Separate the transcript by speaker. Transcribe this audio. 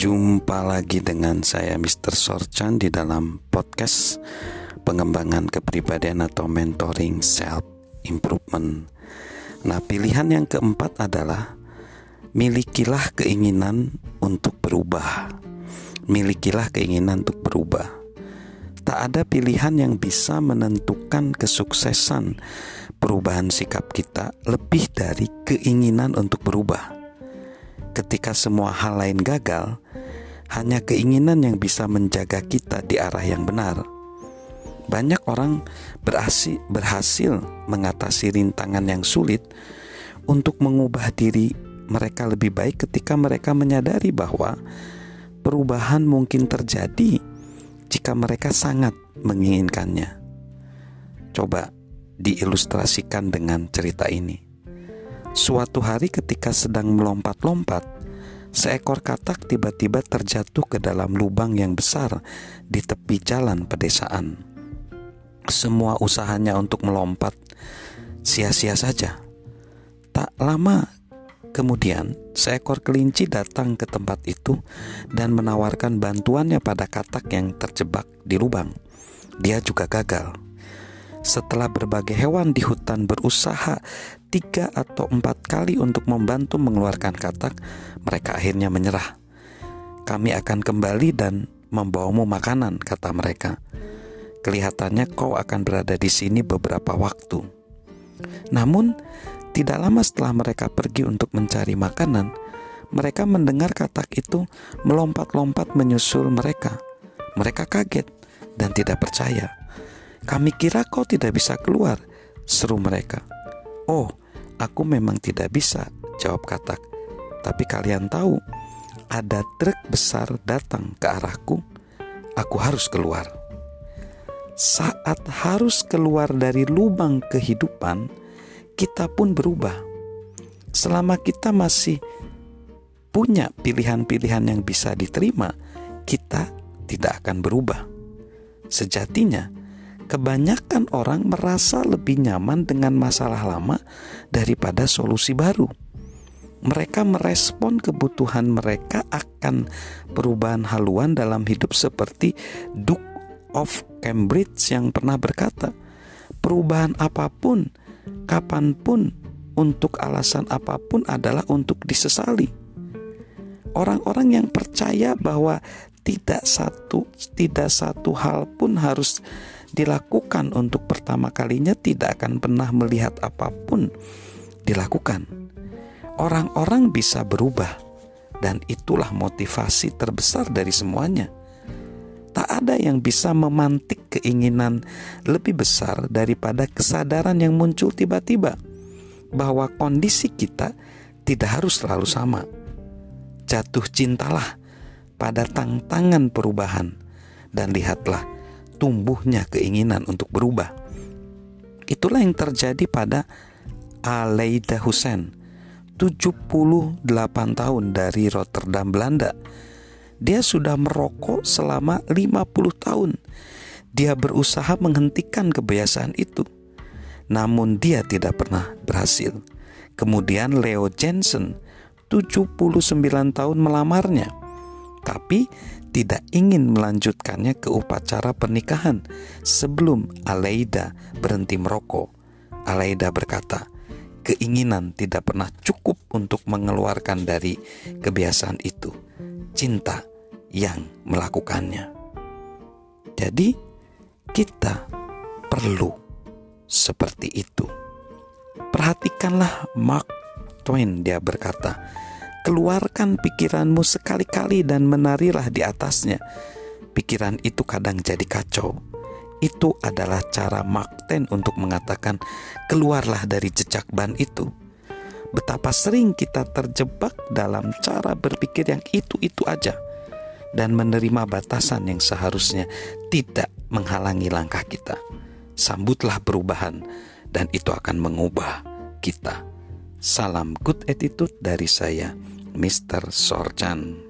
Speaker 1: Jumpa lagi dengan saya Mr. Sorchan di dalam podcast pengembangan kepribadian atau mentoring self improvement. Nah, pilihan yang keempat adalah milikilah keinginan untuk berubah. Milikilah keinginan untuk berubah. Tak ada pilihan yang bisa menentukan kesuksesan perubahan sikap kita lebih dari keinginan untuk berubah ketika semua hal lain gagal, hanya keinginan yang bisa menjaga kita di arah yang benar. Banyak orang berhasil, berhasil mengatasi rintangan yang sulit untuk mengubah diri mereka lebih baik ketika mereka menyadari bahwa perubahan mungkin terjadi jika mereka sangat menginginkannya. Coba diilustrasikan dengan cerita ini. Suatu hari ketika sedang melompat-lompat, seekor katak tiba-tiba terjatuh ke dalam lubang yang besar di tepi jalan pedesaan. Semua usahanya untuk melompat sia-sia saja. Tak lama kemudian, seekor kelinci datang ke tempat itu dan menawarkan bantuannya pada katak yang terjebak di lubang. Dia juga gagal. Setelah berbagai hewan di hutan berusaha tiga atau empat kali untuk membantu mengeluarkan katak, mereka akhirnya menyerah. Kami akan kembali dan membawamu makanan, kata mereka. Kelihatannya kau akan berada di sini beberapa waktu. Namun, tidak lama setelah mereka pergi untuk mencari makanan, mereka mendengar katak itu melompat-lompat menyusul mereka. Mereka kaget dan tidak percaya. Kami kira kau tidak bisa keluar, seru mereka. Oh, aku memang tidak bisa, jawab katak. Tapi kalian tahu, ada truk besar datang ke arahku. Aku harus keluar. Saat harus keluar dari lubang kehidupan, kita pun berubah. Selama kita masih punya pilihan-pilihan yang bisa diterima, kita tidak akan berubah. Sejatinya, kebanyakan orang merasa lebih nyaman dengan masalah lama daripada solusi baru. Mereka merespon kebutuhan mereka akan perubahan haluan dalam hidup seperti Duke of Cambridge yang pernah berkata, perubahan apa pun, kapan pun, untuk alasan apa pun adalah untuk disesali. Orang-orang yang percaya bahwa tidak satu tidak satu hal pun harus dilakukan untuk pertama kalinya tidak akan pernah melihat apa pun dilakukan. Orang-orang bisa berubah, dan itulah motivasi terbesar dari semuanya. Tak ada yang bisa memantik keinginan lebih besar daripada kesadaran yang muncul tiba-tiba bahwa kondisi kita tidak harus selalu sama. Jatuh cintalah pada tantangan perubahan, dan lihatlah tumbuhnya keinginan untuk berubah. Itulah yang terjadi pada Aleida Hussein, 78 tahun dari Rotterdam, Belanda. Dia sudah merokok selama 50 tahun. Dia berusaha menghentikan kebiasaan itu. Namun dia tidak pernah berhasil. Kemudian Leo Jensen, 79 tahun melamarnya. Tapi tidak ingin melanjutkannya ke upacara pernikahan sebelum Aleida berhenti merokok. Aleida berkata, keinginan tidak pernah cukup untuk mengeluarkan dari kebiasaan itu. Cinta yang melakukannya. Jadi, kita perlu seperti itu. Perhatikanlah Mark Twain, dia berkata, Keluarkan pikiranmu sekali-kali dan menarilah di atasnya. Pikiran itu kadang jadi kacau. Itu adalah cara Mark Twain untuk mengatakan, "Keluarlah dari jejak ban itu." Betapa sering kita terjebak dalam cara berpikir yang itu-itu aja dan menerima batasan yang seharusnya tidak menghalangi langkah kita. Sambutlah perubahan, dan itu akan mengubah kita. Salam good attitude dari saya. Mr. Sorchan.